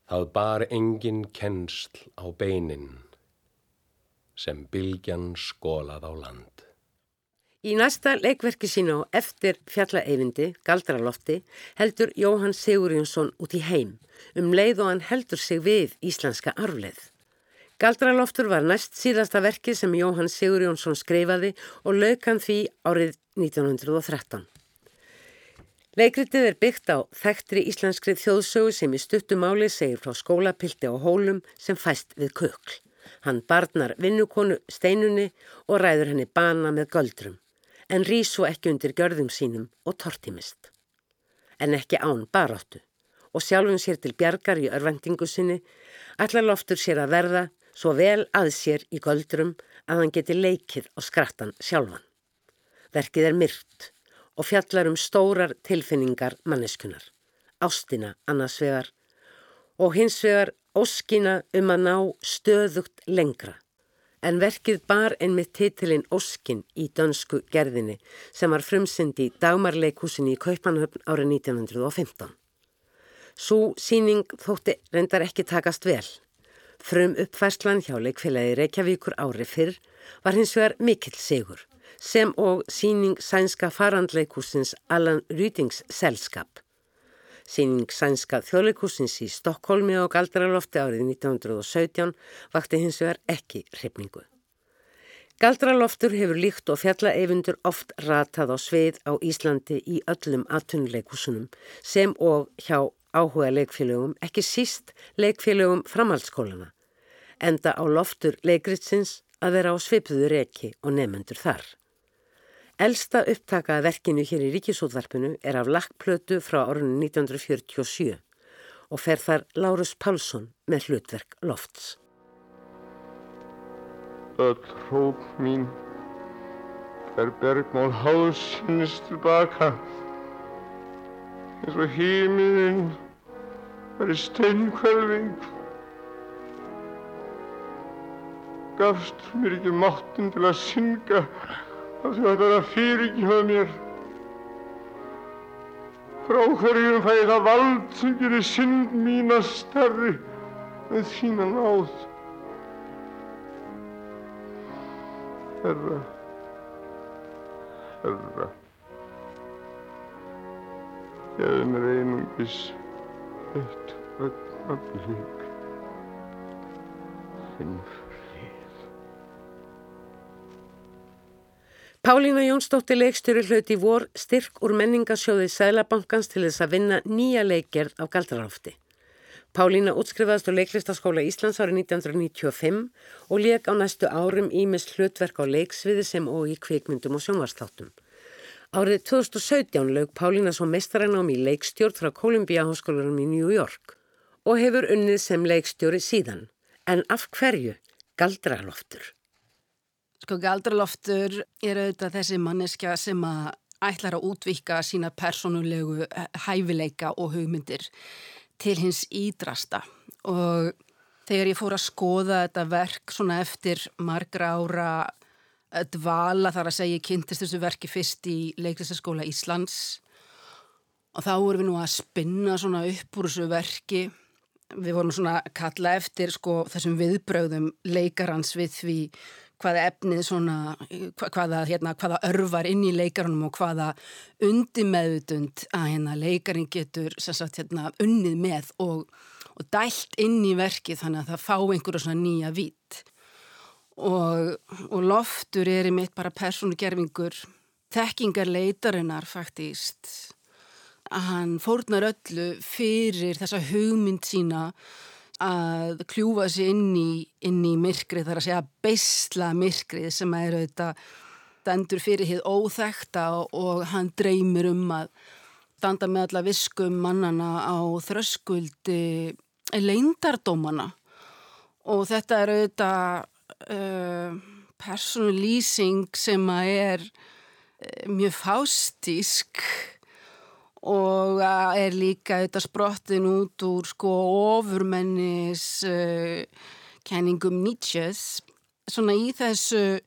Það bar engin kennsl á beinin sem bylgjan skólað á land. Í næsta leikverki sín á eftir fjallaeyfindi, Galdralofti, heldur Jóhann Sigurjónsson út í heim um leið og hann heldur sig við íslenska arfleð. Galdraloftur var næst síðasta verki sem Jóhann Sigurjónsson skreifaði og laukan því árið 1913. Leikritið er byggt á þekktri íslenskri þjóðsögu sem í stuttumáli segir frá skólapilti á hólum sem fæst við kökl. Hann barnar vinnukonu steinunni og ræður henni bana með göldrum, en rýs svo ekki undir görðum sínum og tortimist. En ekki án baráttu, og sjálfum sér til bjargar í örvendingu sinni, allar loftur sér að verða svo vel að sér í göldrum að hann geti leikið á skrattan sjálfan. Verkið er myrt og fjallar um stórar tilfinningar manneskunar, ástina annars vegar og hins vegar óskina um að ná stöðugt lengra. En verkið bar einmitt titilinn Óskin í dönsku gerðinni sem var frumsyndi í dagmarleikúsinni í Kaupanhöfn árið 1915. Svo síning þótti reyndar ekki takast vel. Frum uppfærslan hjá leikfélagi Reykjavíkur ári fyrr var hins vegar mikill sigur sem og síning sænska farandleikúsins Alan Rydings selskap. Síning sænska þjóðleikúsins í Stokkólmi og Galdralofti árið 1917 vakti hins vegar ekki hrifningu. Galdraloftur hefur líkt og fjallaeyfundur oft ratað á sveið á Íslandi í öllum atunleikúsunum sem og hjá áhuga leikfélögum, ekki síst leikfélögum framhaldsskólana, enda á loftur leikritsins að vera á svipðu reki og nefnendur þar. Elsta upptakaða verkinu hér í Ríkisútvarpinu er af lakkplötu frá árunni 1947 og fer þar Lárus Pálsson með hlutverk Lofts. Öll hróp mín er bergmál hásins tilbaka eins og hímiðinn verið steinkvelving gafst mér ekki máttin til að synga að þú ætlar að fyrirgefa mér. Frá hverjum fæ ég það vald sem gerir synd mína starri með þína náð. Herra, herra, gefðu mér einungis eitt ögnablík þinn frið. Pálína Jónsdóttir leikstjóri hlauti vor styrk úr menningasjóði Sælabankans til þess að vinna nýja leikgerð af galdrarhófti. Pálína útskrifaðast á leiklistaskóla Íslands árið 1995 og leik á næstu árum ímis hlutverk á leiksviði sem og í kvikmyndum og sjónvarstáttum. Árið 2017 lög Pálína svo mestaranám í leikstjórn frá Columbia Háskólarum í New York og hefur unnið sem leikstjóri síðan. En af hverju galdraloftur? Sko galdraloftur er auðvitað þessi manneskja sem að ætlar að útvika sína personulegu hæfileika og hugmyndir til hins ídrasta og þegar ég fór að skoða þetta verk svona eftir margra ára dvala þar að segja ég kynntist þessu verki fyrst í leiklistaskóla Íslands og þá vorum við nú að spinna svona upp úr þessu verki við vorum svona að kalla eftir sko þessum viðbröðum leikarans við því hvaða efnið svona, hvaða, hérna, hvaða örvar inn í leikarunum og hvaða undimeðutund að hérna, leikarin getur sagt, hérna, unnið með og, og dælt inn í verkið þannig að það fá einhverju svona nýja vít. Og, og loftur er í mitt bara persónugerfingur, þekkingar leitarinnar faktist, að hann fórnar öllu fyrir þessa hugmynd sína að kljúfa sér inn í, inn í myrkrið, þar að segja beisla myrkrið sem er auðvitað stendur fyrir hitt óþekta og hann dreymir um að standa með alla viskum mannana á þröskuldi leindardómana og þetta er auðvitað uh, personlýsing sem að er uh, mjög fástísk og er líka þetta sprottin út úr sko ofurmennis uh, kenningum Nietzsche's. Svona í þessu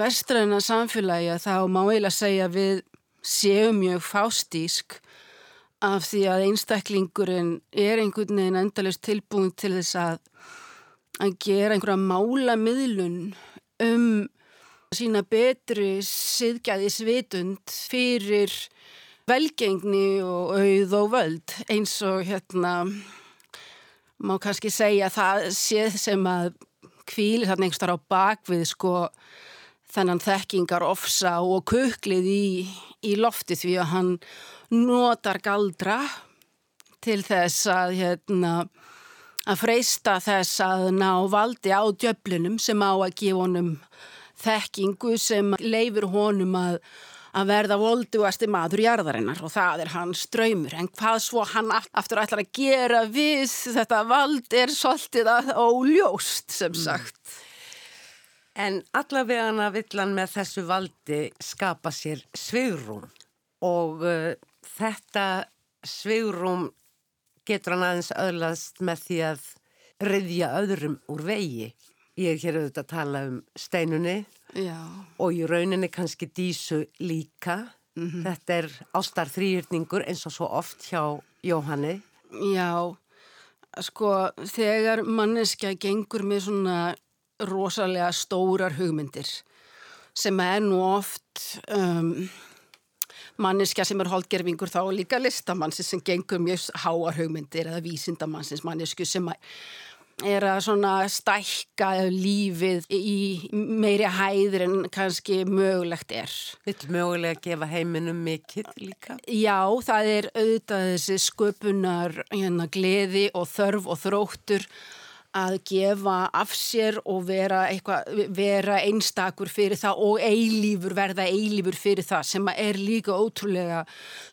vestræna samfélagi að þá má eiginlega segja við séum mjög fástísk af því að einstaklingurinn er einhvern veginn endalist tilbúin til þess að að gera einhverja málamiðlun um sína betri siðgæðisvitund fyrir velgengni og auð og völd eins og hérna má kannski segja það séð sem að kvíli þarna einhverstar á bakvið sko þennan þekkingar ofsa og kuklið í, í lofti því að hann notar galdra til þess að hérna að freysta þess að ná valdi á djöflunum sem á að gefa honum þekkingu sem leifir honum að að verða volduasti maður jarðarinnar og það er hans draumur en hvað svo hann aftur ætlar að gera við þetta vald er svolítið að óljóst sem mm. sagt. Mm. En allavega vill hann með þessu valdi skapa sér svigrum og uh, þetta svigrum getur hann aðeins öðlast með því að riðja öðrum úr vegi. Ég er hér auðvitað að tala um steinunni Já. og í rauninni kannski dísu líka. Mm -hmm. Þetta er ástar þrýrningur eins og svo oft hjá Jóhanni. Já, sko þegar manneskja gengur með svona rosalega stórar hugmyndir sem er nú oft um, manneskja sem er holdgerfingur þá líka listamannsins sem gengur mjög háar hugmyndir eða vísindamannsins mannesku sem er að svona stækka lífið í meiri hæðir en kannski mögulegt er. Vill mögulega gefa heiminum mikill líka? Já, það er auðvitað þessi sköpunar hérna, gleði og þörf og þróttur að gefa af sér og vera, eitthva, vera einstakur fyrir það og eilífur, verða eilífur fyrir það sem er líka ótrúlega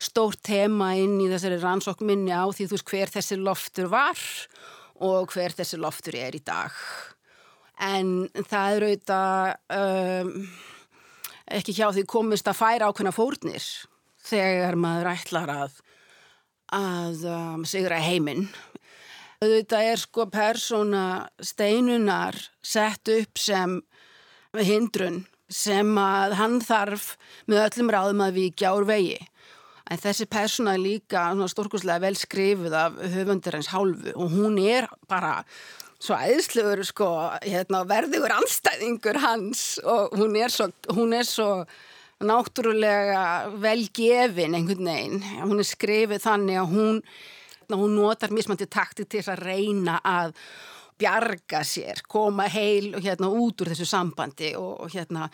stórt tema inn í þessari rannsókminni á því þú veist hver þessi loftur var og hver þessi loftur er í dag. En það er auðvitað um, ekki hjá því komist að færa ákveðna fórnir þegar maður ætlar að, að um, sigra heiminn. Þetta er sko persóna steinunar sett upp sem hindrun sem að hann þarf með öllum ráðum að vikja úr vegi. En þessi persóna er líka stórkurslega vel skrifuð af höfundur hans hálfu og hún er bara svo æðslegur sko, hérna, verðugur anstæðingur hans og hún er svo, hún er svo náttúrulega velgefin einhvern veginn. Hún er skrifið þannig að hún, hún notar mismandi takti til að reyna að bjarga sér, koma heil hérna, út úr þessu sambandi og, og hérna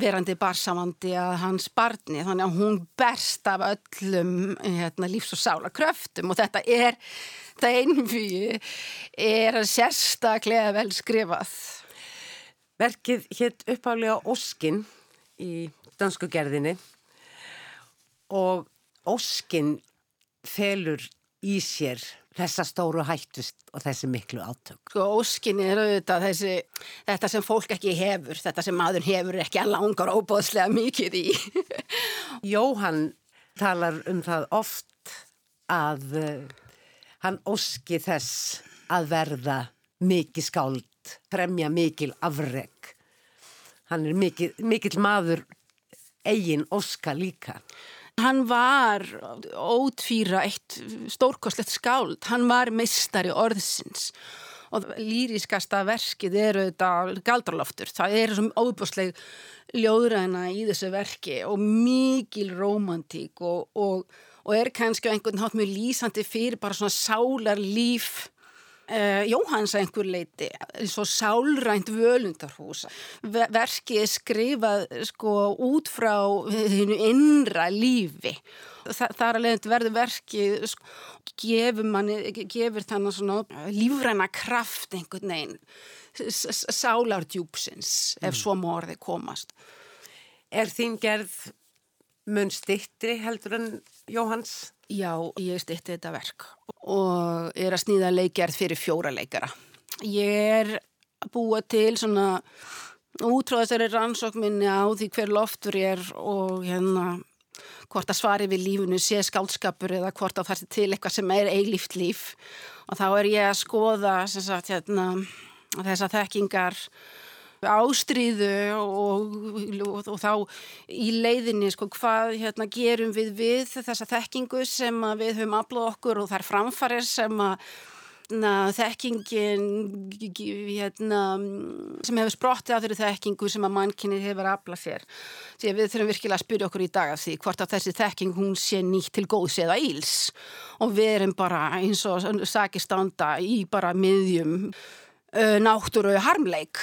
verandi barsamandi að hans barni. Þannig að hún berst af öllum hérna, lífs- og sálakröftum og þetta er það einfíu er sérstaklega vel skrifað. Verkið hétt uppálega Óskin í dansku gerðinni og Óskin felur í sér þessa stóru hættust og þessi miklu átök. Sko óskin er auðvitað þessi, þetta sem fólk ekki hefur, þetta sem maður hefur ekki að langar óbóðslega mikið í. [LAUGHS] Jóhann talar um það oft að uh, hann óski þess að verða mikið skáld, fremja mikil afreg. Hann er mikil, mikil maður eigin óska líka. Hann var ótvíra eitt stórkoslegt skáld, hann var meistari orðsins. Og lýriskasta verkið eru þetta galdraloftur, það er svona óbúsleg ljóðræna í þessu verki og mikil romantík og, og, og er kannski á einhvern hát mjög lýsandi fyrir bara svona sálar líf Uh, Jóhanns að einhver leiti svo sálrænt völundarhús. Verkið er skrifað sko út frá hennu innra lífi. Þa, það er að leiðandi verður verkið sko, gefur, manni, gefur þannig svona lífræna kraft einhvern veginn sálardjúpsins ef svo morði komast. Er þín gerð mun stittri heldur en Jóhanns? Já, ég stitti þetta verk og er að snýða leikjarð fyrir fjóra leikara. Ég er að búa til svona útráðastari rannsókminni á því hver loftur er og hérna hvort að svari við lífunu sé skáldskapur eða hvort að það er til eitthvað sem er eilíft líf og þá er ég að skoða sagt, hérna, þessa þekkingar ástríðu og, og, og þá í leiðinni sko hvað hérna, gerum við við þessa þekkingu sem við höfum aflað okkur og þær framfarir sem að na, þekkingin hérna, sem hefur sprottið á þeirri þekkingu sem að mannkynni hefur aflað sér. Því við þurfum virkilega að spyrja okkur í dag af því hvort að þessi þekking hún sé nýtt til góðs eða íls og við erum bara eins og sakistanda í bara miðjum náttúru harmleik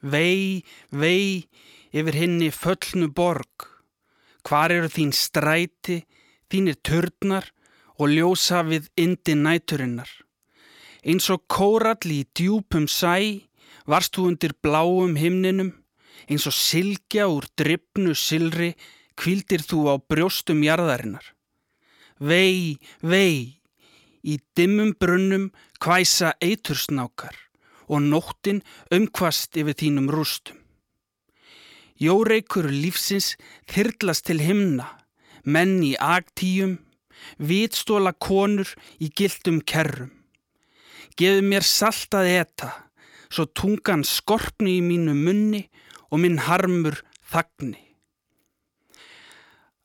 Vei, vei, yfir henni föllnu borg. Hvar eru þín stræti, þínir törnar og ljósa við indi næturinnar. Eins og kórall í djúpum sæ, varst þú undir bláum himninum, eins og silkja úr drifnu silri, kvildir þú á brjóstum jarðarinnar. Vei, vei, í dimmum brunnum hvæsa eitursnákar og nóttin umkvast yfir þínum rústum. Jóreikur lífsins þyrlast til himna, menn í agtíum, vitstóla konur í gildum kerrum. Geðu mér salt að eta, svo tungan skorpni í mínu munni og minn harmur þagni.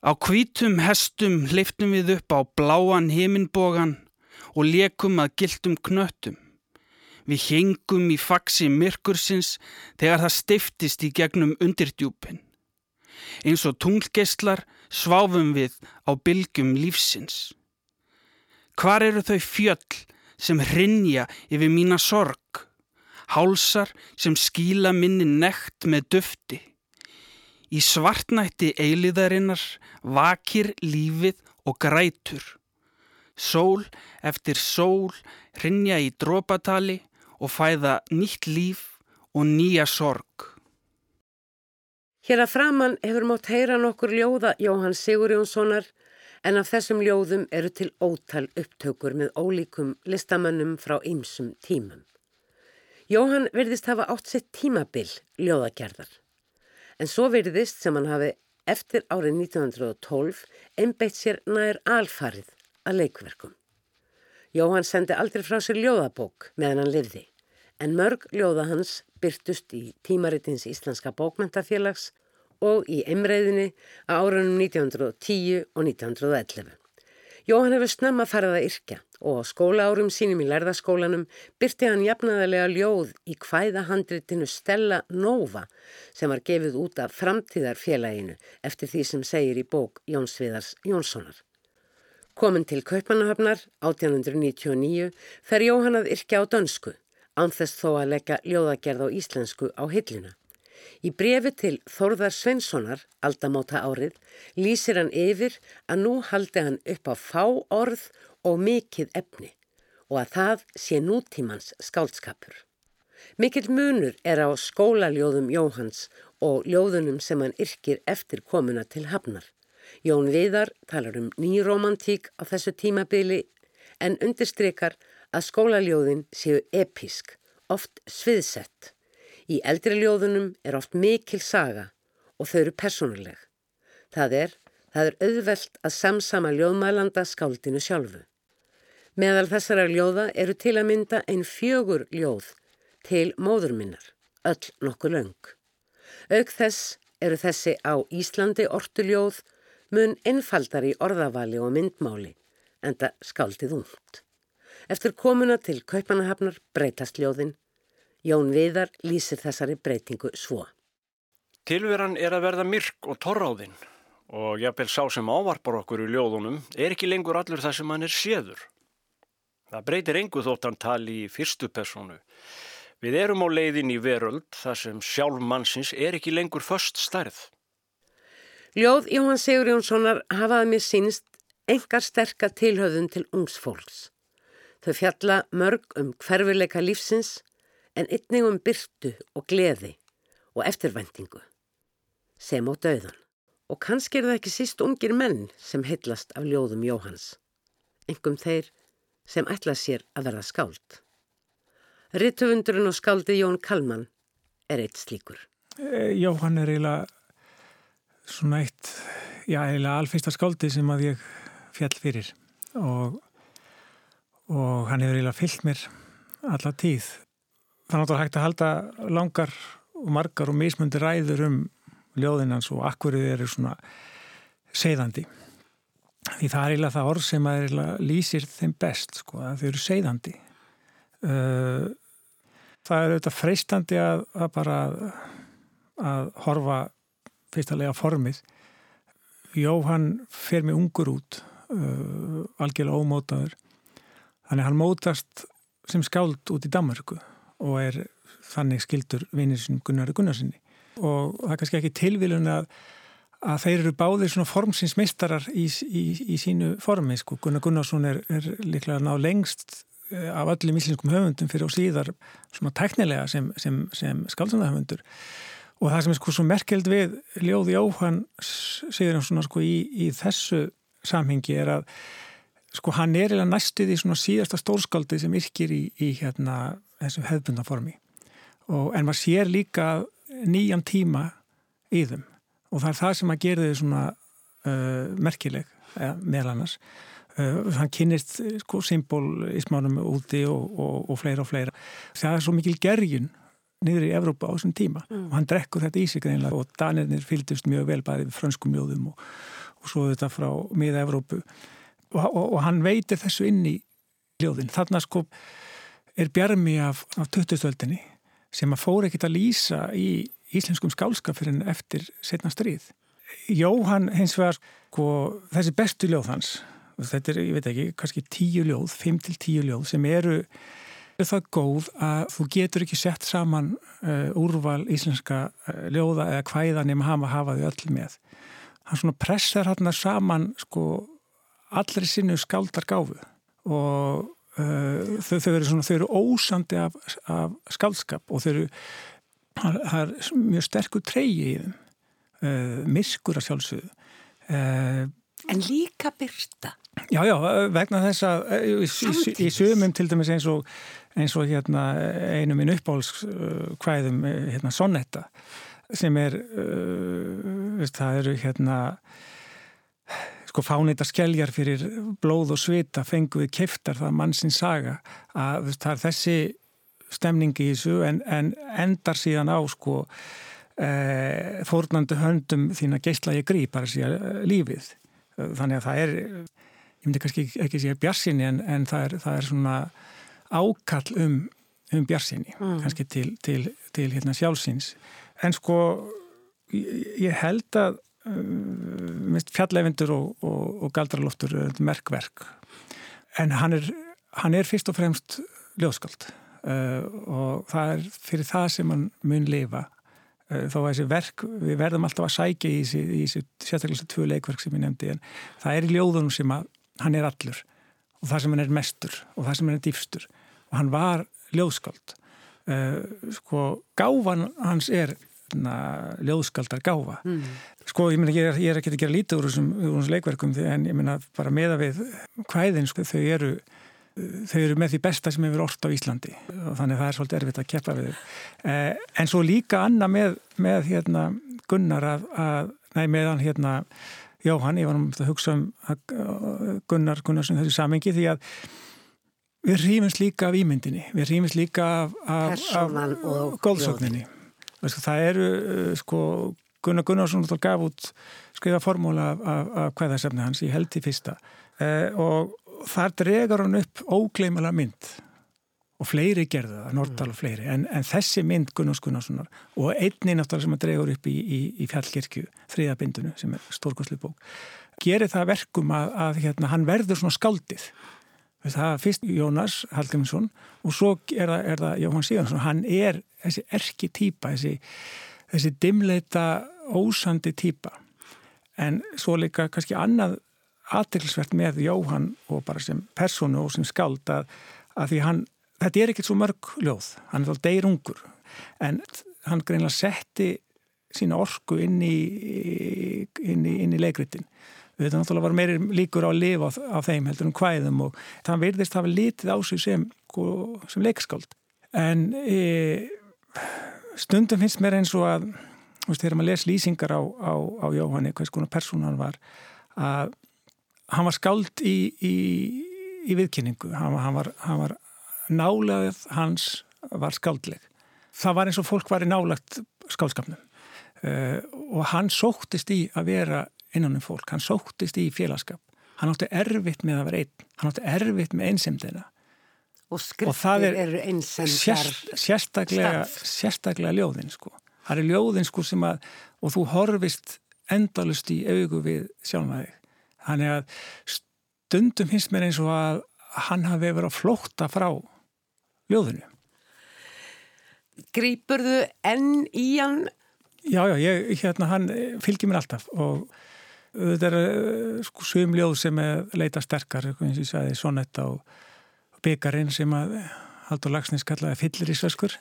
Á kvítum hestum hleyftum við upp á bláan heiminbogan og lekum að gildum knöttum. Við hengum í faksi myrkursins þegar það stiftist í gegnum undirdjúpin. Eins og tunglgeislar sváfum við á bylgjum lífsins. Hvar eru þau fjöll sem hrinja yfir mína sorg? Hálsar sem skíla minni nekt með dufti. Í svartnætti eiliðarinnar vakir lífið og grætur. Sól eftir sól hrinja í drópatali og fæða nýtt líf og nýja sorg. Hér að framann hefur mátt heyra nokkur ljóða Jóhann Sigur Jónssonar en af þessum ljóðum eru til ótal upptökur með ólíkum listamönnum frá ymsum tímum. Jóhann verðist hafa átt sitt tímabil ljóðagerðar en svo verðist sem hann hafi eftir árið 1912 einbeitt sér nær alfarið að leikverkum. Jóhann sendi aldrei frá sér ljóðabók meðan hann livði, en mörg ljóða hans byrtust í tímaritins Íslenska bókmentafélags og í emreiðinni á árunum 1910 og 1911. Jóhann hefur snemma farið að yrkja og á skólaárum sínum í lærðaskólanum byrti hann jafnaðarlega ljóð í hvæðahandritinu Stella Nova sem var gefið út af framtíðarfélaginu eftir því sem segir í bók Jónsviðars Jónssonar. Komin til Kaupanahöfnar 1899 fer Jóhann að yrkja á dönsku, anþess þó að leggja ljóðagerð á íslensku á hillina. Í brefi til Þórðar Svenssonar, aldamóta árið, lýsir hann yfir að nú haldi hann upp á fá orð og mikið efni og að það sé nútímans skálskapur. Mikill munur er á skólaljóðum Jóhans og ljóðunum sem hann yrkir eftir komuna til hafnar. Jón Viðar talar um nýromantík á þessu tímabili en undirstrykar að skólaljóðin séu episk, oft sviðsett. Í eldri ljóðunum er oft mikil saga og þau eru personuleg. Það er, það er auðvelt að samsama ljóðmælanda skáldinu sjálfu. Meðal þessara ljóða eru til að mynda einn fjögur ljóð til móðurminnar, öll nokkuð laung. Auk þess eru þessi á Íslandi ortuljóð mun einfaldar í orðavali og myndmáli, enda skáldið ungt. Eftir komuna til Kaupanahafnar breytast ljóðin Jón Viðar lýsir þessari breytingu svo. Tilveran er að verða myrk og torráðinn og jafnvel sá sem ávarpar okkur í ljóðunum er ekki lengur allur það sem hann er séður. Það breytir engu þótt hann tali í fyrstu personu. Við erum á leiðin í veröld þar sem sjálf mannsins er ekki lengur först stærð. Ljóð Jóhann Sigur Jónssonar hafaði mér sínst engar sterka tilhauðun til ungs fólks. Þau fjalla mörg um hverfileika lífsins en einnig um byrtu og gleði og eftirvendingu, sem á döðan. Og kannski er það ekki síst ungir menn sem heitlast af ljóðum Jóhans, engum þeir sem ætla sér að verða skáld. Rittöfundurinn og skáldi Jón Kalman er eitt slíkur. E, Jóhann er eiginlega svona eitt, já eiginlega alfeista skáldi sem að ég fjall fyrir og, og hann hefur eiginlega fyllt mér alla tíð. Það er náttúrulega hægt að halda langar og margar og mismundi ræður um ljóðinans og akkur þið eru svona segðandi því það er eiginlega það orð sem lýsir þeim best sko, að þau eru segðandi uh, það er auðvitað freistandi að, að bara að horfa fyrstulega formið. Jóhann fer með ungur út uh, algjörlega ómótaður þannig hann mótast sem skáld út í Danmarku og er þannig skildur vinninsinn Gunnar Gunnarsinni og það er kannski ekki tilvílun að, að þeir eru báðir svona formsins meistarar í, í, í sínu formi sko. Gunnar Gunnarsson er, er líklega ná lengst eh, af öllum íslenskum höfundum fyrir og síðar svona teknilega sem, sem, sem skaldsanahöfundur og það sem er sko svo merkeld við Ljóði Jóhann segir hann svona sko í, í þessu samhengi er að sko hann er eða næstuð í svona síðasta stórskáldi sem yrkir í, í hérna þessu hefðbundaformi en maður sér líka nýjan tíma í þeim. Og það er það sem að gera þau svona uh, merkileg eða, meðal annars. Uh, hann kynist sko, symbolismánum úti og, og, og fleira og fleira. Það er svo mikil gerjun niður í Evrópa á þessum tíma. Mm. og hann drekkur þetta í sig greinlega og danirnir fylgdust mjög vel bæði við frönskum mjóðum og, og svo þetta frá miða Evrópu og hann veitir þessu inn í ljóðin þarna sko er bjarmi af, af 2000-öldinni sem að fóra ekkit að lýsa í íslenskum skálskap fyrir eftir setna stríð. Jóhann hins vegar, sko, þessi bestu ljóð hans, þetta er, ég veit ekki, kannski tíu ljóð, fimm til tíu ljóð sem eru, það góð að þú getur ekki sett saman uh, úrval íslenska uh, ljóða eða hvæða nema hafa hafaði öll með. Hann svona pressar hann saman, sko, allri sinnu skáldar gáfu og Uh, þau, þau, eru svona, þau eru ósandi af, af skaldskap og þau eru það er mjög sterkur treyji í þeim uh, miskur að sjálfsögðu. Uh, En líka byrta Já, já, vegna þess að í, í, í sumum til dæmis eins og, eins og hérna, einu minn uppbálskvæðum hérna, Sonnetta sem er það eru hérna sko fánita skelljar fyrir blóð og svita fengu við keftar það mannsins saga að það er þessi stemningi í þessu en, en endar síðan á sko e, fórnandi höndum þín að geistla ég grí bara síðan e, lífið þannig að það er ég myndi kannski ekki segja bjarsinni en, en það, er, það er svona ákall um, um bjarsinni mm. kannski til, til, til hérna sjálfsins en sko ég held að fjallefindur og, og, og galdraloftur er merkverk. En hann er, hann er fyrst og fremst ljóðskald uh, og það er fyrir það sem hann mun lifa. Uh, þó að þessi verk, við verðum alltaf að sækja í þessi, sérstaklega tvö leikverk sem ég nefndi en það er í ljóðunum sem að hann er allur. Og það sem hann er mestur og það sem hann er dýfstur og hann var ljóðskald uh, sko gáfan hans er na, ljóðskaldar gáfa. Mm. sko ég, mena, ég, er, ég er ekki að gera lítið úr þessum leikverkum en ég menna bara meða við hvæðin sko þau eru þau eru með því besta sem hefur orft á Íslandi. Og þannig það er svolítið erfitt að keppa við eh, en svo líka Anna með, með hérna, Gunnar að, að nei meðan hérna Jóhann, ég var um að hugsa um Gunnar Gunnarsson þessi samengi því að við rýmumst líka af ímyndinni, við rýmumst líka af, af, af góðsögninni. Það eru, uh, sko, Gunnar Gunnarsson gaf út skrifa formúla af, af hvaðarsefni hans, ég held í fyrsta. Eh, og þar dregar hann upp ógleimala mynd og fleiri gerða það, Norddal og fleiri. En, en þessi mynd Gunnars Gunnarssonar og einni náttúrulega sem að dregur upp í, í, í fjallkirkju, þriðabindunu sem er stórkoslu bók, gerir það verkum að, að hérna, hann verður svona skáldið það fyrst Jónas Hallgrímsson og svo er það, er það Jóhann Sigurðarsson, hann er þessi erki týpa, þessi, þessi dimleita ósandi týpa. En svo líka kannski annað aðtilsvert með Jóhann og bara sem personu og sem skáld að, að því hann þetta er ekkert svo mörg ljóð, hann er þá deyrungur. En hann greinlega setti sína orku inn í, inn í, inn í leikritin við veitum náttúrulega var meiri líkur á að lifa á þeim heldur um hvæðum og það verðist hafa litið á sig sem, sko, sem leikskáld. En e, stundum finnst mér eins og að veist, þegar maður les lýsingar á, á, á Jóhanni, hvers konar persónu hann var að hann var skáld í, í, í viðkynningu. Hann, hann var, var nálaðið hans var skáldleg. Það var eins og fólk var í nálagt skáldskapnum. Uh, og hann sóttist í að vera innan um fólk, hann sóttist í félagskap. Hann átti erfitt með að vera einn, hann átti erfitt með einsemdina. Og skriftir er eru einsemdar sérst, sérstaklega, sérstaklega ljóðin sko. Það er ljóðin sko sem að, og þú horfist endalust í augu við sjálfmaði. Þannig að stundum finnst mér eins og að hann hafi verið að flókta frá ljóðinu. Grýpurðu enn í hann? Já, já, ég, hérna, hann fylgir mér alltaf og þetta er eh, sko svimljóð sem er leita sterkar, eins og ég sagði, sonetta og byggarinn sem að Haldur Lagsnes kallaði fyllir í svöskur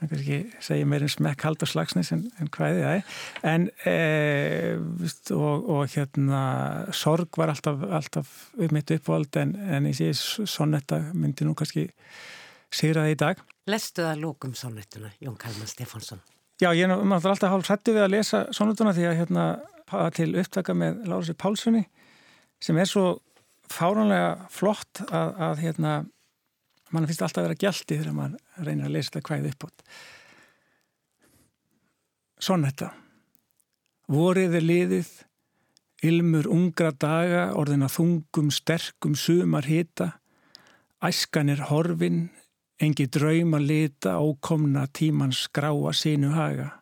það kannski segja meir en smekk Haldur Lagsnes en, en hvaðið það er en e, og, og hérna sorg var alltaf, alltaf um mitt uppvald en, en ég sé sonetta myndi nú kannski sigraði í dag. Lestu það lókum sónutuna, Jón Kalman Stefánsson? Já, ég er náttúrulega alltaf hálf hrættu við að lesa sónutuna því að hérna til upptaka með Lárasi Pálssoni sem er svo fáránlega flott að, að hérna mann finnst alltaf að vera gælti þegar mann reynir að lesa þetta hvæði upp átt. Sónetta Voriði liðið Ilmur ungra daga, orðina þungum, sterkum, sumar hita, æskan er horfin, engi draum að lita ókomna tímans skráa sínu haga.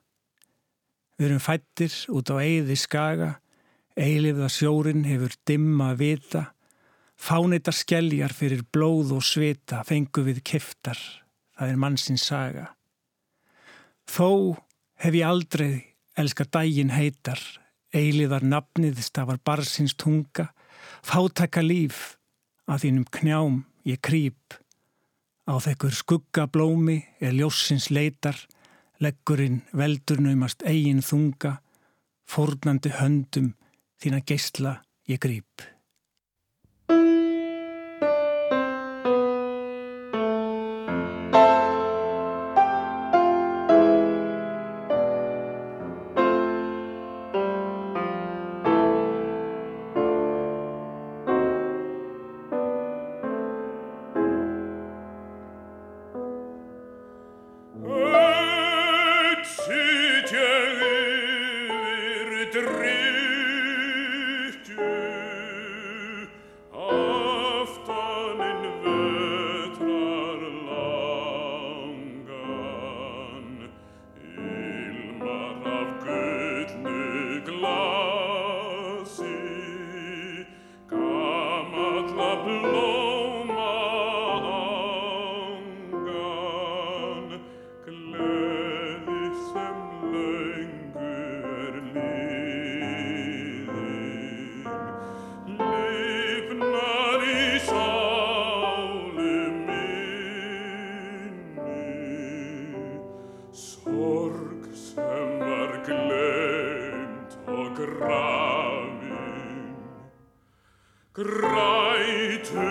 Við erum fættir út á eigði skaga, eilifða sjórin hefur dimma vita, fánita skelljar fyrir blóð og svita fengu við keftar, það er mannsins saga. Þó hef ég aldrei elska dægin heitar, eiliðar nafnið stafar barsins tunga, fátaka líf að þínum knjám ég krýp. Á þekkur skuggablómi er ljósins leitar, leggurinn veldur naumast eigin þunga, fórnandi höndum þína geysla ég grýp. gravin. Greite